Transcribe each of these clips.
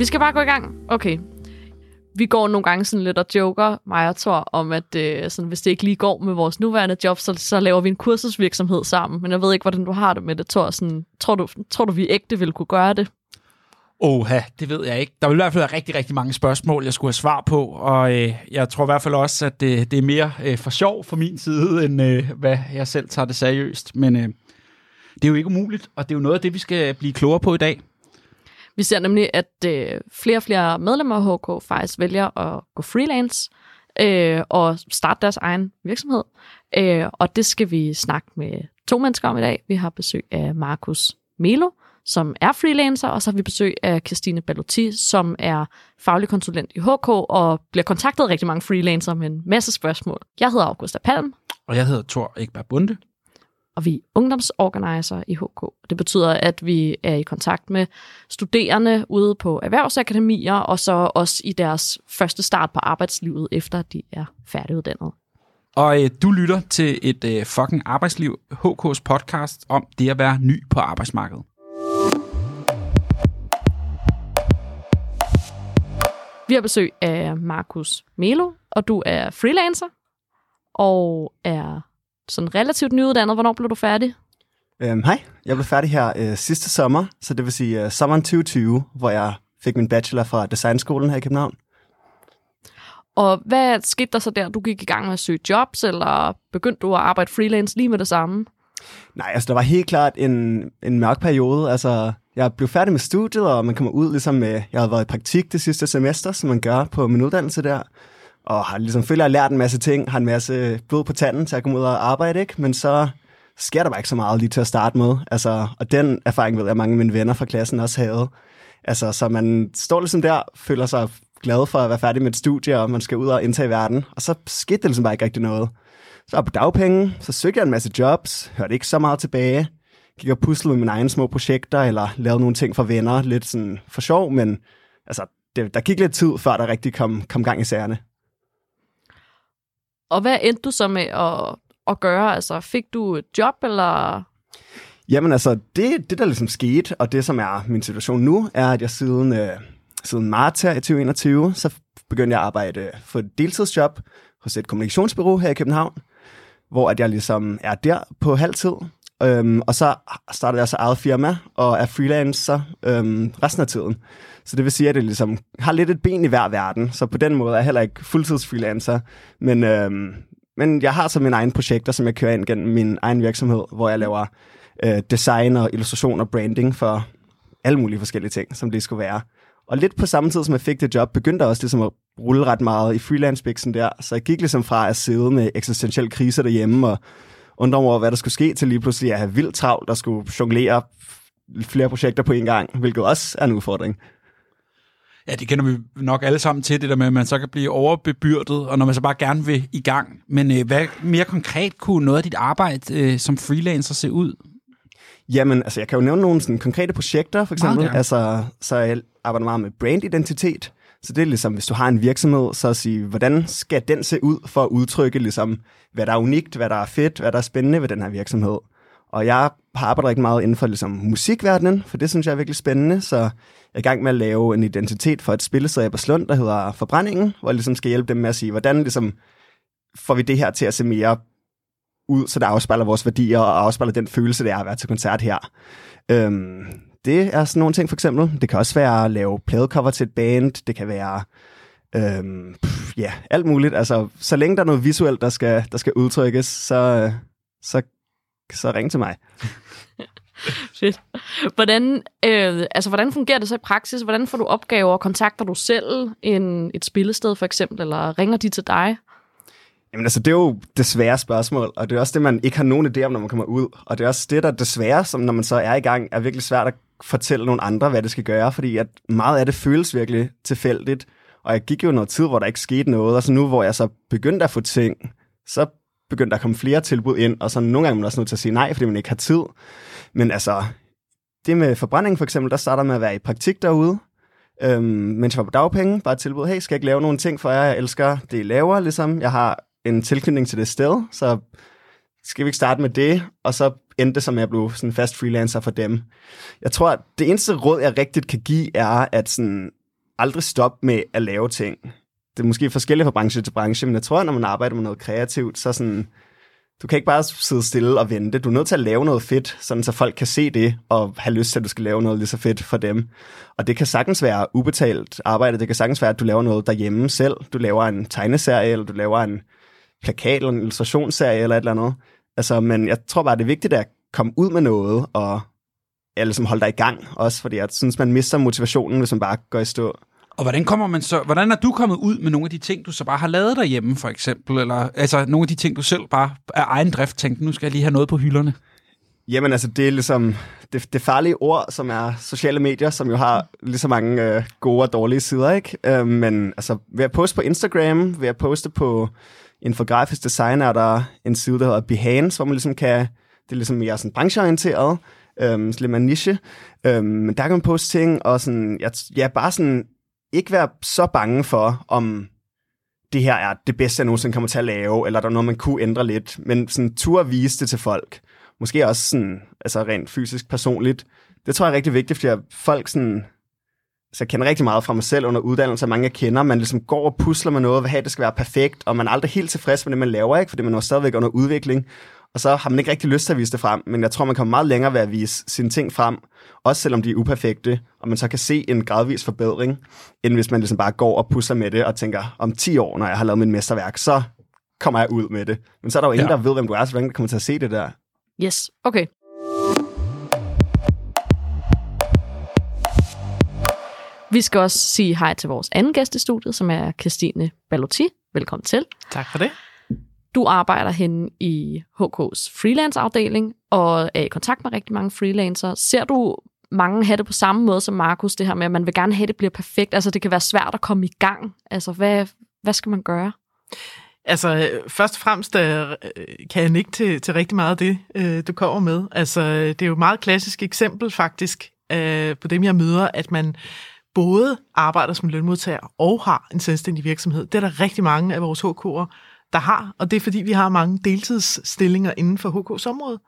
Vi skal bare gå i gang. Okay. Vi går nogle gange sådan lidt og joker, mig og Thor, om at øh, sådan, hvis det ikke lige går med vores nuværende job, så, så laver vi en kursusvirksomhed sammen. Men jeg ved ikke, hvordan du har det med det, Thor. Sådan, tror, du, tror du, vi ægte ville kunne gøre det? Oha, det ved jeg ikke. Der vil i hvert fald være rigtig, rigtig mange spørgsmål, jeg skulle have svar på, og øh, jeg tror i hvert fald også, at det, det er mere øh, for sjov fra min side, end øh, hvad jeg selv tager det seriøst. Men øh, det er jo ikke umuligt, og det er jo noget af det, vi skal blive klogere på i dag. Vi ser nemlig, at øh, flere og flere medlemmer af HK faktisk vælger at gå freelance øh, og starte deres egen virksomhed. Øh, og det skal vi snakke med to mennesker om i dag. Vi har besøg af Markus Melo, som er freelancer, og så har vi besøg af Christine Ballotti, som er faglig konsulent i HK og bliver kontaktet af rigtig mange freelancer med en masse spørgsmål. Jeg hedder Augusta Palm. Og jeg hedder Thor Ekberg Bunde og vi er ungdomsorganiser i HK. Det betyder, at vi er i kontakt med studerende ude på erhvervsakademier, og så også i deres første start på arbejdslivet, efter de er færdiguddannet. Og øh, du lytter til et øh, fucking arbejdsliv, HK's podcast om det at være ny på arbejdsmarkedet. Vi har besøg af Markus Melo, og du er freelancer og er sådan relativt nyuddannet. Hvornår blev du færdig? Øhm, hej, jeg blev færdig her øh, sidste sommer, så det vil sige øh, sommeren 2020, hvor jeg fik min bachelor fra Designskolen her i København. Og hvad skete der så der? Du gik i gang med at søge jobs, eller begyndte du at arbejde freelance lige med det samme? Nej, altså der var helt klart en, en mørk periode. Altså, jeg blev færdig med studiet, og man kommer ud ligesom med, jeg havde været i praktik det sidste semester, som man gør på min uddannelse der og har ligesom føler, at lært en masse ting, har en masse blod på tanden til at komme ud og arbejde, ikke? men så sker der bare ikke så meget lige til at starte med. Altså, og den erfaring ved jeg, at mange af mine venner fra klassen også havde. Altså, så man står ligesom der, føler sig glad for at være færdig med et studie, og man skal ud og indtage verden, og så skete det ligesom bare ikke rigtig noget. Så var på dagpenge, så søgte jeg en masse jobs, hørte ikke så meget tilbage, gik og puslede med mine egne små projekter, eller lavede nogle ting for venner, lidt sådan for sjov, men altså, det, der gik lidt tid, før der rigtig kom, kom gang i sagerne. Og hvad endte du så med at, at gøre? Altså, fik du et job, eller... Jamen altså, det, det der ligesom skete, og det som er min situation nu, er, at jeg siden, øh, siden marts her i 2021, så begyndte jeg at arbejde øh, for et deltidsjob hos et kommunikationsbureau her i København, hvor at jeg ligesom er der på halvtid. Øhm, og så startede jeg så eget firma og er freelancer øhm, resten af tiden. Så det vil sige, at det ligesom har lidt et ben i hver verden, så på den måde er jeg heller ikke fuldtidsfreelancer. Men, øhm, men jeg har så mine egne projekter, som jeg kører ind gennem min egen virksomhed, hvor jeg laver øh, design og illustration og branding for alle mulige forskellige ting, som det skulle være. Og lidt på samme tid, som jeg fik det job, begyndte jeg også ligesom at rulle ret meget i freelance der. Så jeg gik ligesom fra at sidde med eksistentiel krise derhjemme og undre mig over, hvad der skulle ske, til lige pludselig at have vildt travlt, der skulle jonglere flere projekter på en gang, hvilket også er en udfordring. Ja, det kender vi nok alle sammen til, det der med, at man så kan blive overbebyrdet, og når man så bare gerne vil i gang. Men øh, hvad mere konkret kunne noget af dit arbejde øh, som freelancer se ud? Jamen, altså jeg kan jo nævne nogle sådan, konkrete projekter, for eksempel. Altså, så jeg arbejder meget med brandidentitet. Så det er ligesom, hvis du har en virksomhed, så at sige, hvordan skal den se ud for at udtrykke, ligesom, hvad der er unikt, hvad der er fedt, hvad der er spændende ved den her virksomhed. Og jeg har arbejdet rigtig meget inden for ligesom, musikverdenen, for det synes jeg er virkelig spændende, så jeg er i gang med at lave en identitet for et spillested i Barcelona, der hedder Forbrændingen, hvor jeg ligesom skal hjælpe dem med at sige, hvordan ligesom, får vi det her til at se mere ud, så det afspejler vores værdier og afspejler den følelse, det er at være til koncert her. Øhm, det er sådan nogle ting for eksempel. Det kan også være at lave pladecover til et band. Det kan være øhm, pff, ja, alt muligt. Altså, så længe der er noget visuelt, der skal, der skal udtrykkes, så, så, så ring til mig. Fedt. Hvordan, øh, altså, hvordan fungerer det så i praksis? Hvordan får du opgaver? Kontakter du selv en, et spillested for eksempel, eller ringer de til dig? Jamen altså, det er jo det svære spørgsmål, og det er også det, man ikke har nogen idé om, når man kommer ud. Og det er også det, der desværre, som når man så er i gang, er virkelig svært at fortælle nogle andre, hvad det skal gøre, fordi at meget af det føles virkelig tilfældigt. Og jeg gik jo noget tid, hvor der ikke skete noget, og så nu, hvor jeg så begyndte at få ting, så begyndte der at komme flere tilbud ind, og så nogle gange er man også nødt til at sige nej, fordi man ikke har tid. Men altså, det med forbrænding for eksempel, der starter med at være i praktik derude, øhm, mens jeg var på dagpenge, bare et tilbud, hey, skal jeg ikke lave nogle ting for jer, jeg elsker det, I laver, ligesom. Jeg har en tilknytning til det sted, så skal vi ikke starte med det, og så endte det som, at jeg blev sådan fast freelancer for dem. Jeg tror, at det eneste råd, jeg rigtigt kan give, er, at sådan, aldrig stoppe med at lave ting. Det er måske forskelligt fra branche til branche, men jeg tror, at når man arbejder med noget kreativt, så sådan, du kan ikke bare sidde stille og vente. Du er nødt til at lave noget fedt, sådan så folk kan se det og have lyst til, at du skal lave noget lige så fedt for dem. Og det kan sagtens være ubetalt arbejde. Det kan sagtens være, at du laver noget derhjemme selv. Du laver en tegneserie, eller du laver en plakat eller en illustrationsserie eller et eller andet. Altså, men jeg tror bare, det er vigtigt at komme ud med noget og ja, ligesom holde dig i gang også, fordi jeg synes, man mister motivationen, hvis man bare går i stå. Og hvordan kommer man så, hvordan er du kommet ud med nogle af de ting, du så bare har lavet derhjemme, for eksempel? Eller altså nogle af de ting, du selv bare af egen drift tænkte, nu skal jeg lige have noget på hylderne? Jamen altså, det er ligesom det, det farlige ord, som er sociale medier, som jo har lige så mange øh, gode og dårlige sider, ikke? Øh, men altså, ved at poste på Instagram, ved at poste på infografisk design, er der en side, der hedder Behance, hvor man ligesom kan, det er ligesom mere sådan brancheorienteret, øh, lidt mere niche. øhm, men der kan man poste ting, og sådan, ja, ja, bare sådan ikke være så bange for, om det her er det bedste, jeg nogensinde kommer til at lave, eller der er noget, man kunne ændre lidt, men sådan tur at vise det til folk. Måske også sådan, altså rent fysisk, personligt. Det tror jeg er rigtig vigtigt, fordi folk sådan, så jeg kender rigtig meget fra mig selv under uddannelse, mange jeg kender, man ligesom går og pusler med noget, have, at det skal være perfekt, og man er aldrig helt tilfreds med det, man laver, ikke? fordi man er stadigvæk under udvikling, og så har man ikke rigtig lyst til at vise det frem, men jeg tror, man kommer meget længere ved at vise sine ting frem, også selvom de er uperfekte, og man så kan se en gradvis forbedring, end hvis man ligesom bare går og pusler med det og tænker, om 10 år, når jeg har lavet mit mesterværk, så kommer jeg ud med det. Men så er der jo ingen, ja. der ved, hvem du er, så hvordan kommer til at se det der. Yes, okay. Vi skal også sige hej til vores anden gæst i studiet, som er Christine Balotti. Velkommen til. Tak for det. Du arbejder henne i HK's freelance-afdeling og er i kontakt med rigtig mange freelancere. Ser du mange have det på samme måde som Markus, det her med, at man vil gerne have, at det bliver perfekt? Altså, det kan være svært at komme i gang. Altså, hvad, hvad skal man gøre? Altså, først og fremmest øh, kan jeg ikke til, til rigtig meget af det, øh, du kommer med. Altså, det er jo et meget klassisk eksempel faktisk øh, på dem, jeg møder, at man både arbejder som lønmodtager og har en selvstændig virksomhed. Det er der rigtig mange af vores HK'er, der har, og det er fordi, vi har mange deltidsstillinger inden for HK's område.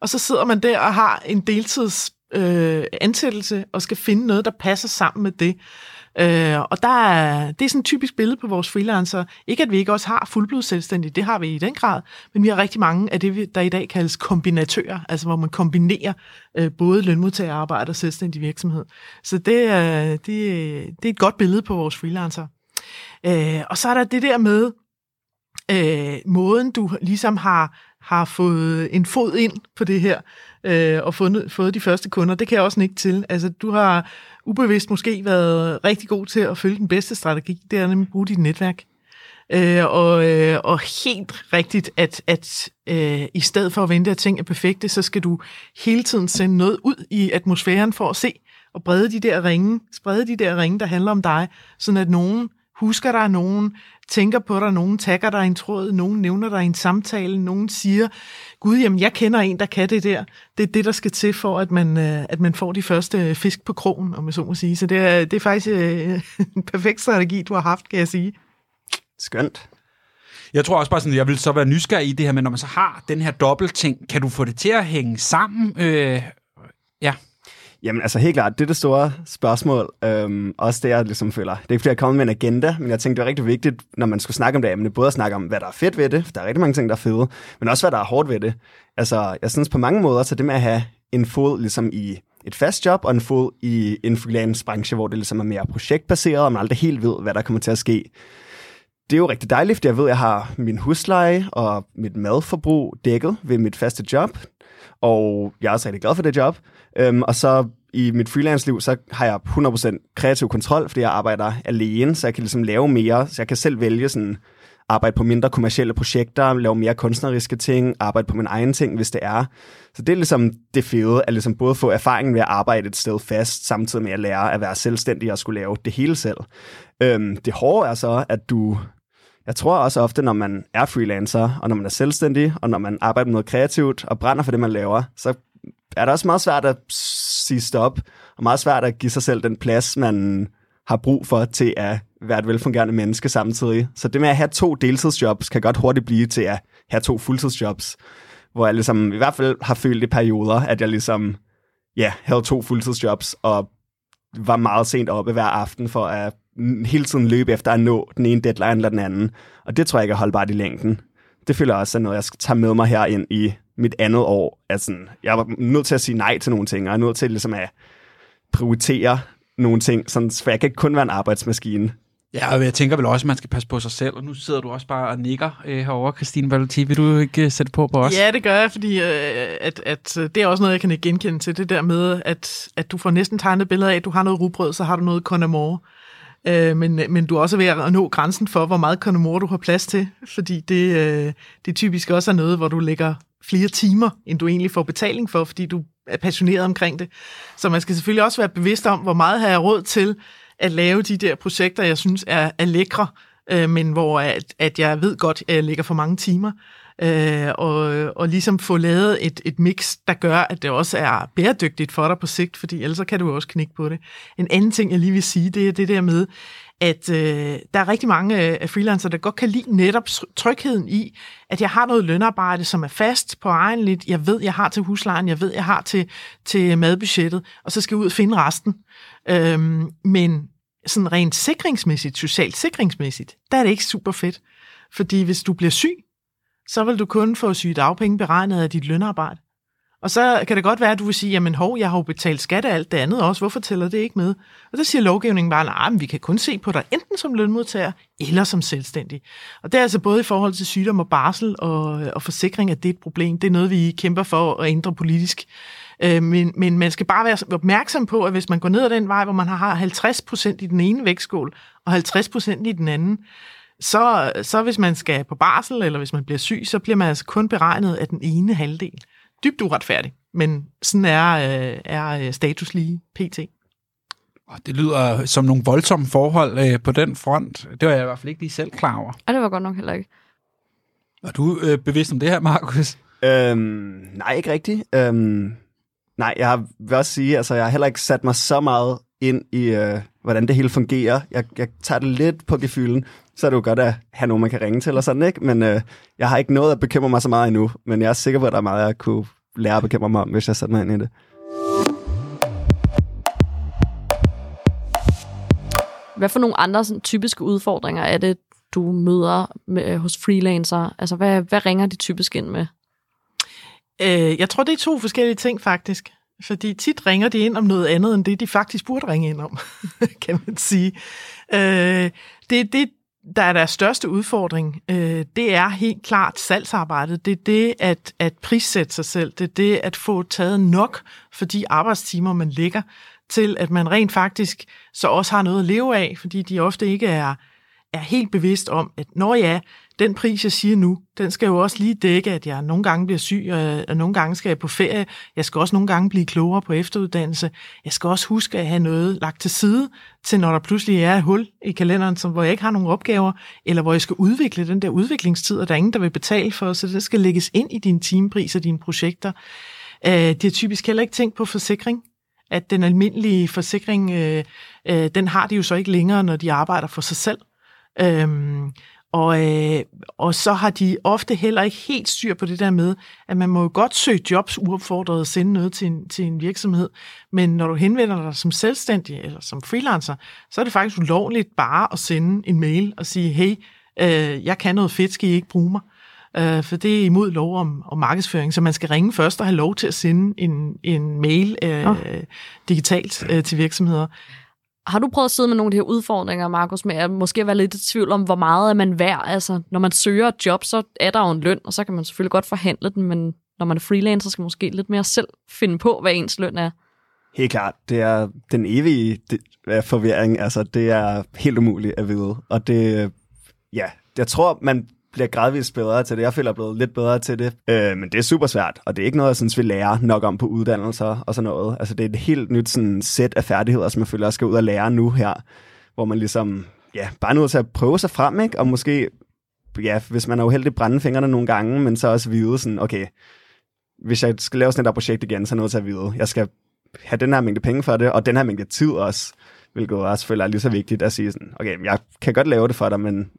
Og så sidder man der og har en deltids øh, ansættelse og skal finde noget, der passer sammen med det. Øh, og der er, det er sådan et typisk billede på vores freelancer. Ikke at vi ikke også har fuldblods selvstændige, det har vi i den grad, men vi har rigtig mange af det, der i dag kaldes kombinatører, altså hvor man kombinerer øh, både lønmodtagerarbejde og selvstændig virksomhed. Så det, øh, det, det er et godt billede på vores freelancer. Øh, og så er der det der med, øh, måden du ligesom har, har fået en fod ind på det her, øh, og fundet, fået de første kunder, det kan jeg også ikke til. Altså, du har ubevidst måske været rigtig god til at følge den bedste strategi, det er nemlig at bruge dit netværk. Øh, og, øh, og helt rigtigt, at, at øh, i stedet for at vente, at ting er perfekte, så skal du hele tiden sende noget ud i atmosfæren for at se og brede de der ringe, sprede de der ringe, der handler om dig, sådan at nogen husker dig, nogen tænker på dig, nogen tagger dig en tråd, nogen nævner dig en samtale, nogen siger, gud, jamen jeg kender en, der kan det der. Det er det, der skal til for, at man, øh, at man får de første fisk på krogen, om jeg så må sige. Så det er, det er faktisk øh, en perfekt strategi, du har haft, kan jeg sige. Skønt. Jeg tror også bare sådan, at jeg vil så være nysgerrig i det her, men når man så har den her dobbeltting, kan du få det til at hænge sammen? Øh, ja. Jamen altså helt klart, det er det store spørgsmål. Øhm, også det, jeg ligesom føler. Det er ikke fordi, jeg er kommet med en agenda, men jeg tænkte, det er rigtig vigtigt, når man skulle snakke om det emne, både at snakke om, hvad der er fedt ved det, for der er rigtig mange ting, der er fede, men også, hvad der er hårdt ved det. Altså, jeg synes på mange måder, så det med at have en fod ligesom i et fast job, og en fod i en freelance-branche, hvor det ligesom er mere projektbaseret, og man aldrig helt ved, hvad der kommer til at ske. Det er jo rigtig dejligt, fordi jeg ved, at jeg har min husleje og mit madforbrug dækket ved mit faste job, og jeg er også rigtig glad for det job. Øhm, og så i mit freelance-liv, så har jeg 100% kreativ kontrol, fordi jeg arbejder alene, så jeg kan ligesom lave mere, så jeg kan selv vælge sådan arbejde på mindre kommercielle projekter, lave mere kunstneriske ting, arbejde på min egen ting, hvis det er. Så det er ligesom det fede, at ligesom både få erfaringen ved at arbejde et sted fast, samtidig med at lære at være selvstændig og skulle lave det hele selv. Øhm, det hårde er så, at du jeg tror også ofte, når man er freelancer, og når man er selvstændig, og når man arbejder med noget kreativt og brænder for det, man laver, så er det også meget svært at sige stop, og meget svært at give sig selv den plads, man har brug for til at være et velfungerende menneske samtidig. Så det med at have to deltidsjobs kan godt hurtigt blive til at have to fuldtidsjobs, hvor jeg ligesom i hvert fald har følt i perioder, at jeg ligesom ja, havde to fuldtidsjobs, og var meget sent oppe hver aften for at hele tiden løbe efter at nå den ene deadline eller den anden. Og det tror jeg ikke er holdbart i længden. Det føler jeg også er noget, jeg skal tage med mig her ind i mit andet år. Altså, jeg var nødt til at sige nej til nogle ting, og jeg er nødt til ligesom at prioritere nogle ting, sådan, for jeg kan ikke kun være en arbejdsmaskine. Ja, og jeg tænker vel også, at man skal passe på sig selv, og nu sidder du også bare og nikker øh, herovre, Christine Valenti. Vil du ikke øh, sætte på på os? Ja, det gør jeg, fordi øh, at, at, øh, det er også noget, jeg kan ikke genkende til, det der med, at, at du får næsten tegnet billeder af, at du har noget rugbrød, så har du noget konamore. Øh, men, men du er også ved at nå grænsen for, hvor meget konamore du har plads til, fordi det, øh, det typisk også er noget, hvor du lægger flere timer, end du egentlig får betaling for, fordi du er passioneret omkring det. Så man skal selvfølgelig også være bevidst om, hvor meget har jeg råd til at lave de der projekter, jeg synes er, er lækre, øh, men hvor at, at jeg ved godt, at jeg ligger for mange timer. Øh, og, og ligesom få lavet et, et mix, der gør, at det også er bæredygtigt for dig på sigt, fordi ellers kan du også knække på det. En anden ting, jeg lige vil sige, det er det der med, at øh, der er rigtig mange øh, af freelancer, der godt kan lide netop trygheden i, at jeg har noget lønarbejde, som er fast på egen lidt. Jeg ved, jeg har til huslejen, jeg ved, jeg har til, til madbudgettet, og så skal jeg ud og finde resten. Øhm, men sådan rent sikringsmæssigt, socialt sikringsmæssigt, der er det ikke super fedt. Fordi hvis du bliver syg, så vil du kun få sygedagpenge beregnet af dit lønarbejde. Og så kan det godt være, at du vil sige, jamen hov, jeg har jo betalt skat af alt det andet også, hvorfor tæller det ikke med? Og der siger lovgivningen bare, nej, men vi kan kun se på dig enten som lønmodtager eller som selvstændig. Og det er altså både i forhold til sygdom og barsel og, og forsikring, at det er et problem. Det er noget, vi kæmper for at ændre politisk. Øh, men, men man skal bare være opmærksom på, at hvis man går ned ad den vej, hvor man har 50% i den ene vægtskål og 50% i den anden, så, så hvis man skal på barsel, eller hvis man bliver syg, så bliver man altså kun beregnet af den ene halvdel. Dybt uretfærdigt, men sådan er, øh, er status lige pt. Det lyder som nogle voldsomme forhold øh, på den front. Det var jeg i hvert fald ikke lige selv klar over. Og det var godt nok heller ikke. Er du øh, bevidst om det her, Markus? Øhm, nej, ikke rigtigt. Øhm, nej, jeg vil også sige, altså jeg har heller ikke sat mig så meget ind i, øh, hvordan det hele fungerer. Jeg, jeg tager det lidt på gefylden, så er det jo godt at have nogen, man kan ringe til eller sådan, ikke? Men øh, jeg har ikke noget at bekymre mig så meget endnu, men jeg er sikker på, at der er meget, jeg kunne lære at bekymre mig om, hvis jeg satte mig ind i det. Hvad for nogle andre sådan, typiske udfordringer er det, du møder med, hos freelancer? Altså, hvad, hvad ringer de typisk ind med? Øh, jeg tror, det er to forskellige ting, faktisk. Fordi tit ringer de ind om noget andet, end det, de faktisk burde ringe ind om, kan man sige. Øh, det, det, der er deres største udfordring, øh, det er helt klart salgsarbejdet. Det er det at, at prissætte sig selv. Det er det at få taget nok for de arbejdstimer, man lægger, til at man rent faktisk så også har noget at leve af, fordi de ofte ikke er, er helt bevidst om, at når ja, den pris, jeg siger nu, den skal jo også lige dække, at jeg nogle gange bliver syg, øh, og nogle gange skal jeg på ferie. Jeg skal også nogle gange blive klogere på efteruddannelse. Jeg skal også huske at have noget lagt til side, til når der pludselig er et hul i kalenderen, som, hvor jeg ikke har nogen opgaver, eller hvor jeg skal udvikle den der udviklingstid, og der er ingen, der vil betale for, så det skal lægges ind i din timepris og dine projekter. Øh, det er typisk heller ikke tænkt på forsikring at den almindelige forsikring, øh, øh, den har de jo så ikke længere, når de arbejder for sig selv. Øhm, og, øh, og så har de ofte heller ikke helt styr på det der med, at man må jo godt søge jobs uopfordret og sende noget til en, til en virksomhed, men når du henvender dig som selvstændig eller som freelancer, så er det faktisk ulovligt bare at sende en mail og sige, hey, øh, jeg kan noget fedt, skal I ikke bruge mig? Øh, for det er imod lov om, om markedsføring, så man skal ringe først og have lov til at sende en, en mail øh, oh. digitalt øh, til virksomheder. Har du prøvet at sidde med nogle af de her udfordringer, Markus, med at måske være lidt i tvivl om, hvor meget er man værd? Altså, når man søger et job, så er der jo en løn, og så kan man selvfølgelig godt forhandle den, men når man er freelancer, skal man måske lidt mere selv finde på, hvad ens løn er. Helt klart. Det er den evige øh, forvirring. Altså, det er helt umuligt at vide. Og det, øh, ja, jeg tror, man bliver gradvist bedre til det. Jeg føler, jeg er blevet lidt bedre til det. Øh, men det er super svært, og det er ikke noget, jeg synes, vi lærer nok om på uddannelser og sådan noget. Altså, det er et helt nyt sådan, sæt af færdigheder, som jeg føler, jeg skal ud og lære nu her, hvor man ligesom, ja, bare nødt til at prøve sig frem, ikke? Og måske, ja, hvis man er uheldig, brænde fingrene nogle gange, men så også vide sådan, okay, hvis jeg skal lave sådan et projekt igen, så er jeg nødt til at vide, jeg skal have den her mængde penge for det, og den her mængde tid også, hvilket også føler er lige så vigtigt at sige sådan, okay, jeg kan godt lave det for dig, men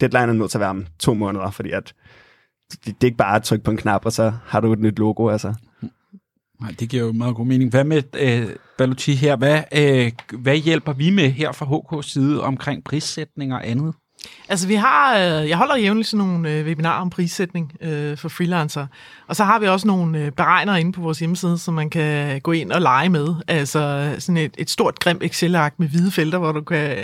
deadline er nødt til at være om to måneder, fordi at det, det er ikke bare at trykke på en knap, og så har du et nyt logo. Altså. Nej, det giver jo meget god mening. Hvad med øh, Balotti her. Hvad, øh, hvad hjælper vi med her fra HK's side omkring prissætning og andet? Altså vi har, øh, jeg holder jævnligt sådan nogle øh, webinarer om prissætning øh, for freelancer, og så har vi også nogle øh, beregnere inde på vores hjemmeside, som man kan gå ind og lege med. Altså sådan et, et stort grimt Excel-ark med hvide felter, hvor du kan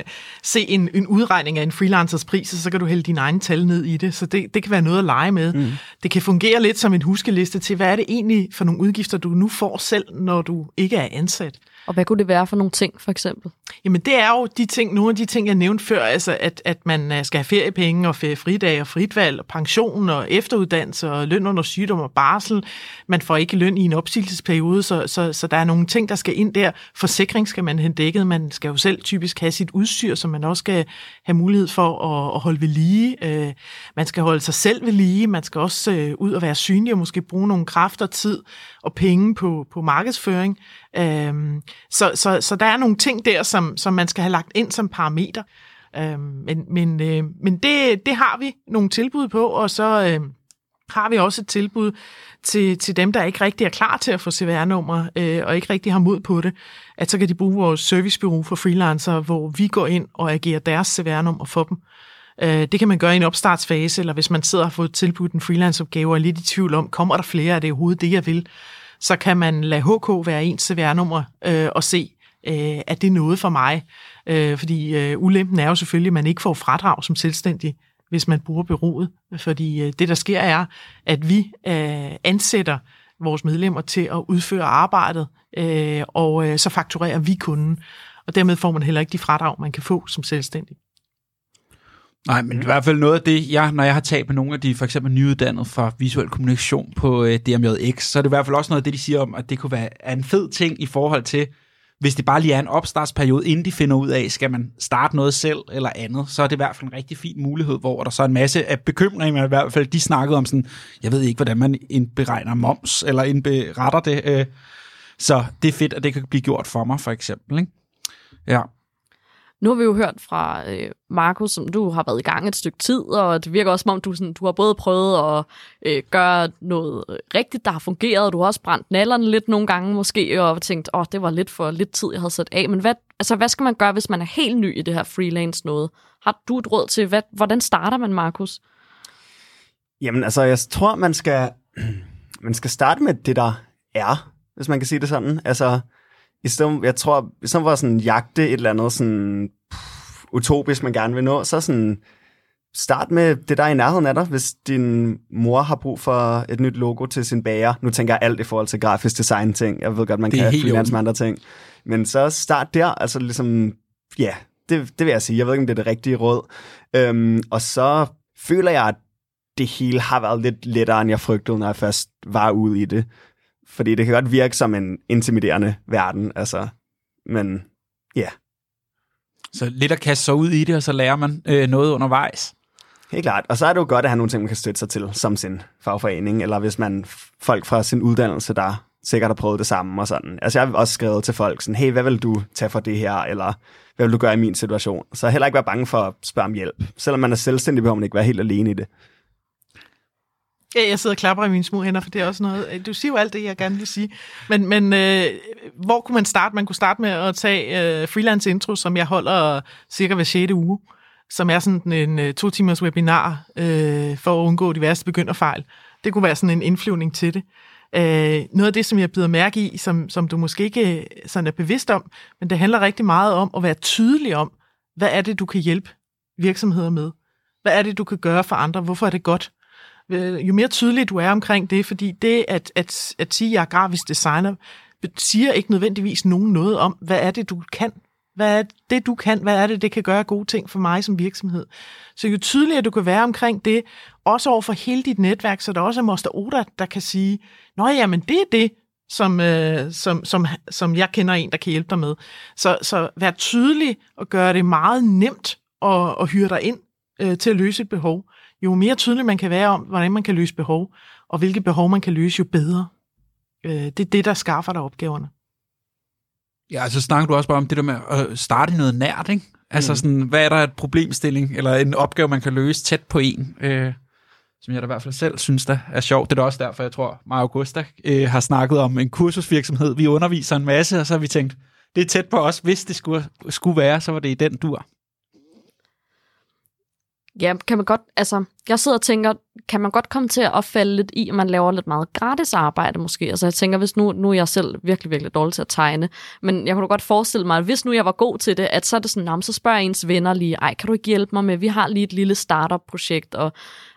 se en, en udregning af en freelancers pris, og så kan du hælde dine egne tal ned i det. Så det, det kan være noget at lege med. Mm. Det kan fungere lidt som en huskeliste til, hvad er det egentlig for nogle udgifter, du nu får selv, når du ikke er ansat. Og hvad kunne det være for nogle ting, for eksempel? Jamen det er jo de ting, nogle af de ting, jeg nævnte før, altså at, at man øh, skal have feriepenge og feriefridage og fritvalg og pension og efteruddannelse og løn under sygdom og barsel. Man får ikke løn i en opsigelsesperiode, så, så, så der er nogle ting, der skal ind der. Forsikring skal man have dækket. Man skal jo selv typisk have sit udstyr, som man også skal have mulighed for at, at holde ved lige. Øh, man skal holde sig selv ved lige. Man skal også øh, ud og være synlig og måske bruge nogle kræfter, tid og penge på, på markedsføring. Øhm, så, så, så der er nogle ting der, som, som man skal have lagt ind som parameter. Øhm, men men, øh, men det, det har vi nogle tilbud på, og så øh, har vi også et tilbud til, til dem, der ikke rigtig er klar til at få CVR-nummer, øh, og ikke rigtig har mod på det, at så kan de bruge vores servicebureau for freelancer, hvor vi går ind og agerer deres CVR-nummer for dem. Øh, det kan man gøre i en opstartsfase, eller hvis man sidder og har fået tilbudt en freelance-opgave og er lidt i tvivl om, kommer der flere, er det overhovedet det, jeg vil, så kan man lade HK være ens CVR-nummer øh, og se, øh, at det er noget for mig. Øh, fordi øh, ulempen er jo selvfølgelig, at man ikke får fradrag som selvstændig, hvis man bruger byrådet. Fordi øh, det, der sker, er, at vi øh, ansætter vores medlemmer til at udføre arbejdet, øh, og øh, så fakturerer vi kunden. Og dermed får man heller ikke de fradrag, man kan få som selvstændig. Nej, men i hvert fald noget af det, jeg, når jeg har talt med nogle af de for eksempel nyuddannede fra visuel kommunikation på øh, DMJX, så er det i hvert fald også noget af det, de siger om, at det kunne være en fed ting i forhold til, hvis det bare lige er en opstartsperiode, inden de finder ud af, skal man starte noget selv eller andet, så er det i hvert fald en rigtig fin mulighed, hvor der så er en masse af bekymringer, i hvert fald de snakkede om sådan, jeg ved ikke, hvordan man indberegner moms, eller indberetter det, øh, så det er fedt, at det kan blive gjort for mig, for eksempel. Ikke? Ja. Nu har vi jo hørt fra øh, Markus, som du har været i gang et stykke tid, og det virker også som om, du, sådan, du har både prøvet at øh, gøre noget øh, rigtigt, der har fungeret, og du har også brændt nallerne lidt nogle gange måske, og tænkt, åh, oh, det var lidt for lidt tid, jeg havde sat af. Men hvad, altså, hvad skal man gøre, hvis man er helt ny i det her freelance noget? Har du et råd til, hvad, hvordan starter man, Markus? Jamen, altså, jeg tror, man skal, man skal starte med det, der er, hvis man kan sige det sådan. Altså, i stedet, jeg tror, i stedet for sådan jagte et eller andet sådan pff, utopisk, man gerne vil nå, så sådan start med det, der er i nærheden af dig. Hvis din mor har brug for et nyt logo til sin bager, nu tænker jeg alt i forhold til grafisk design ting. Jeg ved godt, man Det kan i med andre ting. Men så start der, altså ligesom, ja, det, det vil jeg sige. Jeg ved ikke, om det er det rigtige råd. Øhm, og så føler jeg, at det hele har været lidt lettere, end jeg frygtede, når jeg først var ude i det. Fordi det kan godt virke som en intimiderende verden, altså. Men ja, Så lidt at kaste sig ud i det, og så lærer man øh, noget undervejs. helt klart. Og så er det jo godt at have nogle ting, man kan støtte sig til, som sin fagforening, eller hvis man folk fra sin uddannelse, der sikkert har prøvet det samme og sådan. Altså jeg har også skrevet til folk sådan, hey, hvad vil du tage for det her, eller hvad vil du gøre i min situation? Så heller ikke være bange for at spørge om hjælp. Selvom man er selvstændig, behøver man ikke være helt alene i det. Ja, jeg sidder og klapper i mine små hænder, for det er også noget... Du siger jo alt det, jeg gerne vil sige. Men, men øh, hvor kunne man starte? Man kunne starte med at tage øh, freelance intro, som jeg holder cirka hver 6. uge, som er sådan en øh, to timers webinar øh, for at undgå de værste begynderfejl. Det kunne være sådan en indflyvning til det. Øh, noget af det, som jeg bider mærke i, som, som du måske ikke øh, sådan er bevidst om, men det handler rigtig meget om at være tydelig om, hvad er det, du kan hjælpe virksomheder med? Hvad er det, du kan gøre for andre? Hvorfor er det godt? Øh, jo mere tydelig du er omkring det, fordi det at, at, at sige, at jeg er grafisk designer, siger ikke nødvendigvis nogen noget om, hvad er det, du kan. Hvad er det, du kan? Hvad er det, det kan gøre gode ting for mig som virksomhed? Så jo tydeligere du kan være omkring det, også over for hele dit netværk, så der også er Moster Oda, der kan sige, Nå ja, men det er det, som, øh, som, som, som jeg kender en, der kan hjælpe dig med. Så, så vær tydelig og gør det meget nemt at, at hyre dig ind øh, til at løse et behov. Jo mere tydelig man kan være om, hvordan man kan løse behov, og hvilke behov man kan løse, jo bedre. Øh, det er det, der skaffer dig opgaverne. Ja, så snakker du også bare om det der med at starte noget nært, ikke? Altså sådan, hvad er der et problemstilling, eller en opgave, man kan løse tæt på en? Øh, som jeg da i hvert fald selv synes, der er sjovt. Det er da også derfor, jeg tror, Maja Augusta øh, har snakket om en kursusvirksomhed. Vi underviser en masse, og så har vi tænkt, det er tæt på os. Hvis det skulle, skulle være, så var det i den dur. Ja, kan man godt, altså, jeg sidder og tænker, kan man godt komme til at opfalde lidt i, at man laver lidt meget gratis arbejde måske? Altså jeg tænker, hvis nu, nu er jeg selv virkelig, virkelig dårlig til at tegne, men jeg kunne godt forestille mig, at hvis nu jeg var god til det, at så er det sådan, så spørger ens venner lige, ej, kan du ikke hjælpe mig med, vi har lige et lille startup-projekt, og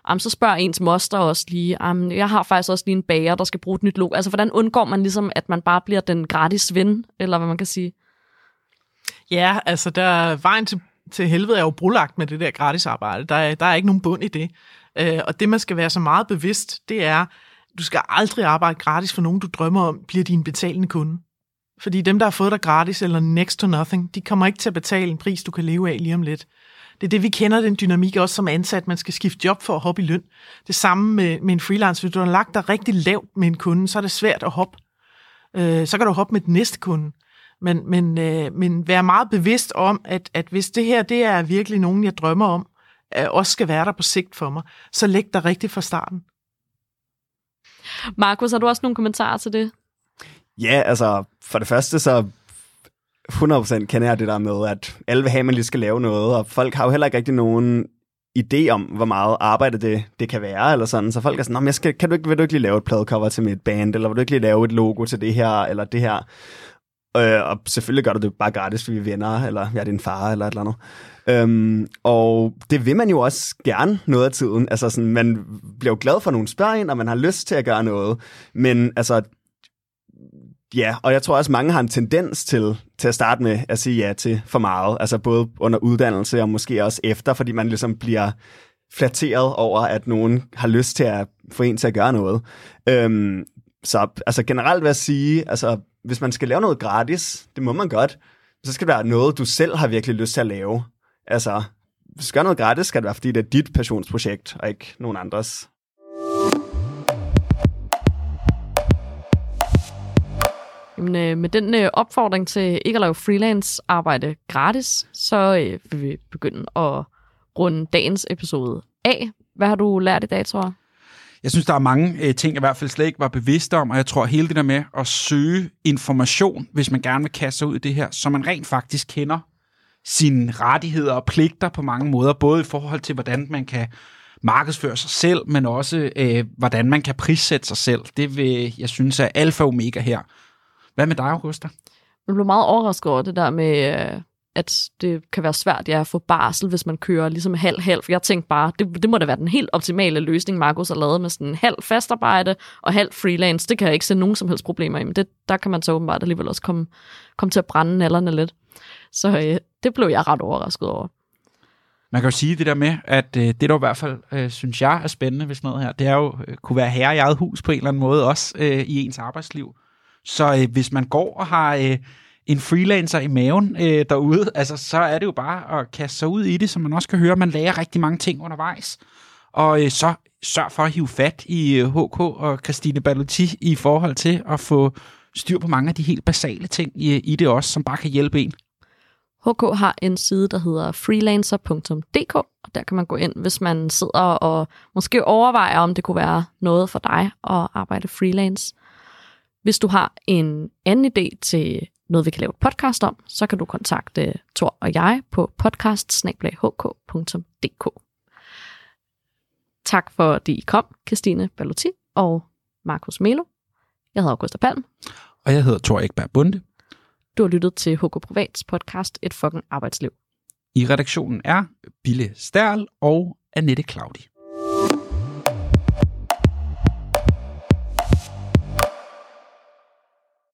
jamen, så spørger ens moster også lige, jamen, jeg har faktisk også lige en bager, der skal bruge et nyt logo. Altså hvordan undgår man ligesom, at man bare bliver den gratis ven, eller hvad man kan sige? Ja, altså der vejen til til helvede er jo brulagt med det der gratis arbejde. Der er, der er ikke nogen bund i det. Øh, og det, man skal være så meget bevidst, det er, du skal aldrig arbejde gratis for nogen, du drømmer om, bliver din betalende kunde. Fordi dem, der har fået dig gratis eller next to nothing, de kommer ikke til at betale en pris, du kan leve af lige om lidt. Det er det, vi kender den dynamik også som ansat. Man skal skifte job for at hoppe i løn. Det samme med, med en freelance. Hvis du har lagt dig rigtig lavt med en kunde, så er det svært at hoppe. Øh, så kan du hoppe med den næste kunde. Men, men, øh, men være meget bevidst om, at, at hvis det her det er virkelig nogen, jeg drømmer om, øh, også skal være der på sigt for mig, så læg dig rigtigt fra starten. Markus, har du også nogle kommentarer til det? Ja, altså for det første så 100% kender jeg det der med, at alle vil have, at man lige skal lave noget, og folk har jo heller ikke rigtig nogen idé om, hvor meget arbejde det, det kan være, eller sådan. Så folk er sådan, jeg skal, kan du ikke, vil du ikke lige lave et pladecover til mit band, eller vil du ikke lige lave et logo til det her, eller det her. Øh, og selvfølgelig gør du det bare gratis, fordi vi er venner, eller jeg er din far, eller et eller andet. Øhm, og det vil man jo også gerne noget af tiden. Altså sådan, man bliver jo glad for, at nogen spørger en, og man har lyst til at gøre noget. Men altså, ja, og jeg tror også, mange har en tendens til, til at starte med at sige ja til for meget. Altså både under uddannelse og måske også efter, fordi man ligesom bliver flatteret over, at nogen har lyst til at få en til at gøre noget. Øhm, så altså generelt vil jeg sige, altså hvis man skal lave noget gratis, det må man godt, så skal det være noget, du selv har virkelig lyst til at lave. Altså, hvis du gør noget gratis, skal det være, fordi det er dit passionsprojekt, og ikke nogen andres. Jamen, øh, med den øh, opfordring til ikke at lave freelance arbejde gratis, så øh, vil vi begynde at runde dagens episode af. Hvad har du lært i dag, tror jeg? Jeg synes, der er mange øh, ting, jeg i hvert fald slet ikke var bevidst om, og jeg tror hele det der med at søge information, hvis man gerne vil kaste sig ud i det her, så man rent faktisk kender sine rettigheder og pligter på mange måder, både i forhold til, hvordan man kan markedsføre sig selv, men også, øh, hvordan man kan prissætte sig selv. Det vil jeg synes er alfa og omega her. Hvad med dig, Augusta? Jeg blev meget overrasket over det der med, øh, at det kan være svært ja, at få barsel, hvis man kører ligesom halv-halv. For jeg tænkte bare, det, det må da være den helt optimale løsning, Markus har lavet med sådan halv fastarbejde og halv freelance. Det kan jeg ikke se nogen som helst problemer i, men det, der kan man så åbenbart alligevel også komme, komme til at brænde nallerne lidt. Så øh, det blev jeg ret overrasket over. Man kan jo sige det der med, at øh, det der i hvert fald, øh, synes jeg er spændende ved sådan noget her, det er jo øh, kunne være herre i eget hus på en eller anden måde, også øh, i ens arbejdsliv. Så øh, hvis man går og har... Øh, en freelancer i maven øh, derude, altså, så er det jo bare at kaste sig ud i det, som man også kan høre, man lærer rigtig mange ting undervejs. Og øh, så sørg for at hive fat i øh, HK og Christine Ballotti i forhold til at få styr på mange af de helt basale ting i, øh, i det også, som bare kan hjælpe en. HK har en side, der hedder freelancer.dk, og der kan man gå ind, hvis man sidder og måske overvejer, om det kunne være noget for dig at arbejde freelance. Hvis du har en anden idé til noget, vi kan lave et podcast om, så kan du kontakte Tor og jeg på podcast Tak for, at I kom, Christine Ballotti og Markus Melo. Jeg hedder Augusta Palm. Og jeg hedder Tor Ekberg Bunde. Du har lyttet til HK Privats podcast Et fucking arbejdsliv. I redaktionen er Bille Stærl og Annette Claudi.